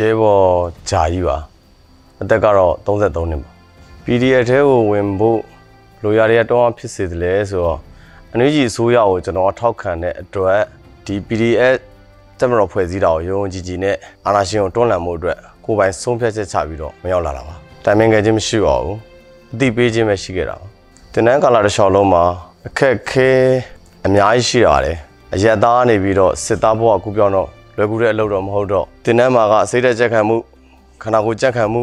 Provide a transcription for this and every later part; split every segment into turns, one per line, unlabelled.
ကျဲဘော်ဂျာကြီးပါအသက်ကတော့33နှစ်ပါ PDF ထဲကိုဝင်ဖို့ လိုရတဲ့တောင်းဖြစ်စေတယ်လဲဆိုတော့အနည်းကြီးအစိုးရကိုကျွန်တော်ထောက်ခံတဲ့အတွက်ဒီ PDF တက်မတော်ဖွဲ့စည်းတာကိုရုံကြည်ကြည်နဲ့အာဏာရှင်ကိုတွန်းလှန်မှုအတွက်ကိုယ်ပိုင်ဆုံးဖြတ်ချက်ချပြီးတော့မရောက်လာတာပါတိုင်ပင်ခဲ့ခြင်းမရှိပါဘူးအသိပေးခြင်းပဲရှိခဲ့တာပါတင်နန်းကာလာတစ်လျှောက်လုံးမှာအခက်အခဲအများကြီးရှိပါတယ်အရက်သားနေပြီးတော့စစ်သားဘဝကူပြောင်းတော့လွယ်ကူတဲ့အလုပ်တော့မဟုတ်တော့တင်နန်းမှာကစိတ်သက်ကြက်ခံမှုခန္ဓာကိုယ်ကြက်ခံမှု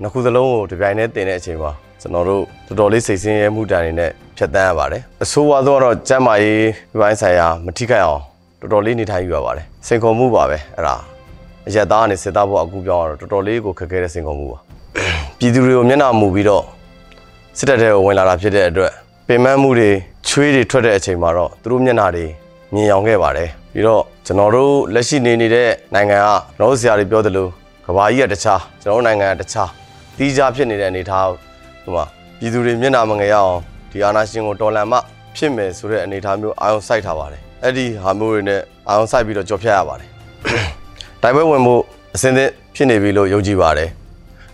နှစ်ခုစလုံးကိုတစ်ပြိုင်တည်းတင်တဲ့အချိန်မှာ ကျွန်တော်တို့တော်တော်လေးစိတ်ဆင်းရဲမှုတန်နေနဲ့ဖြတ်တန်းရပါတယ်အဆိုးဝါးဆုံးကတော့ကျန်းမာရေးဒီပိုင်းဆိုင်ရာမထိခိုက်အောင်တော်တော်လေးနေထိုင်ယူရပါတယ်စိန်ခေါ်မှုပါပဲအဲ့ဒါအရက်သားကနေစစ်သားဘဝအကူပြောင်းတော့တော်တော်လေးကိုခက်ခဲတဲ့စိန်ခေါ်မှုပါပြည်သူတွေကိုမျက်နှာမူပြီးတော့စစ်တပ်တွေကိုဝင်လာတာဖြစ်တဲ့အတွက်ပင်မမှုတွေချွေးတွေထွက်တဲ့အချိန်မှာတော့သူတို့မျက်နှာတွေမြင်အောင်ခဲ့ပါတယ်ပြီးတော့ကျွန်တော်တို့လက်ရှိနေနေတဲ့နိုင်ငံကကျွန်တော်တို့ဆရာတွေပြောသလိုကဘာကြီးကတခြားကျွန်တော်တို့နိုင်ငံကတခြားတီးခြားဖြစ်နေတဲ့အနေအထားကို ဒီမှာပြည်သူတွေမျက်နှာမငယ်ရအောင်ဒီအာဏာရှင်ကိုတော်လှန်မှဖြစ်မယ်ဆိုတဲ့အနေအထားမျိုးအာရုံစိုက်ထားပါတယ်အဲ့ဒီဟာမျိုးတွေနဲ့အာရုံစိုက်ပြီးတော့ကြော်ဖြတ်ရပါတယ်တိုင်ပွဲဝင်မှုအစင်းသင့်ဖြစ်နေပြီလို့ယုံကြည်ပါတယ်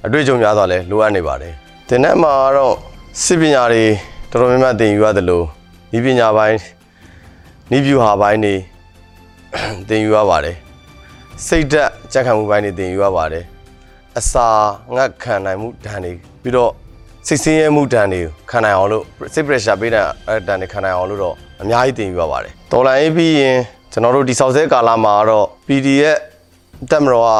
အတွေ့အကြုံများစွာလည်းလိုအပ်နေပါတယ်။တင်တဲ့မှာတော့စစ်ပညာတွေတော်တော်များများသင်ယူရတယ်လို့ဤပညာပိုင်းဤဗျူဟာပိုင်းတွေသင်ယူရပါတယ်။စိတ်ဓာတ်ကြက်ခံမှုပိုင်းတွေသင်ယူရပါတယ်။အစာငတ်ခံနိုင်မှုဓာတ်တွေပြီးတော့ စိတ်ဆင်းရဲမှုဓာတ်တွေခံနိုင်အောင်လို့စိတ် pressure ပေးတဲ့အဲ့ဓာတ်တွေခံနိုင်အောင်လို့တော့အများကြီးသင်ယူရပါတယ်။တော်လိုင်းပြီးရင်ကျွန်တော်တို့ဒီဆောက်ဆဲကာလမှာတော့ PDF တက်မတော်က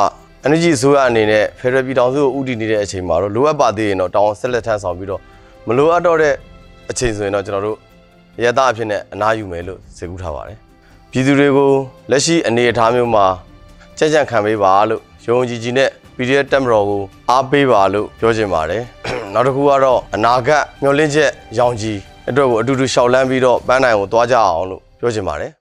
energy ဆိုရအနေနဲ့ Federal ပြည်ထောင်စုကိုဥတည်နေတဲ့အချိန်မှာတော့လိုအပ်ပါသေးရင်တော့တောင်းဆက်လက်ထမ်းဆောင်ပြီးတော့မလိုအပ်တော့တဲ့အချိန်ဆိုရင်တော့ကျွန်တော်တို့ရတအဖြစ်နဲ့အနားယူမယ်လို့စေကူးထားပါတယ်။ပြည်သူတွေကိုလက်ရှိအနေအထားမျိုးမှာကြက်ကြံခံပေးပါလို့ရုံကြည်ကြည်နဲ့ PDF တက်မတော်ကိုအားပေးပါလို့ပြောချင်ပါတယ်။ နောက်တစ်ခုကတော့အနာဂတ်မျှော်လင့်ချက်ရောင်ကြီးအတွက်ကိုအတူတူရှောက်လန်းပြီးတော့ပန်းနိုင်ကိုသွားကြအောင်လို့ပြောချင်ပါတယ်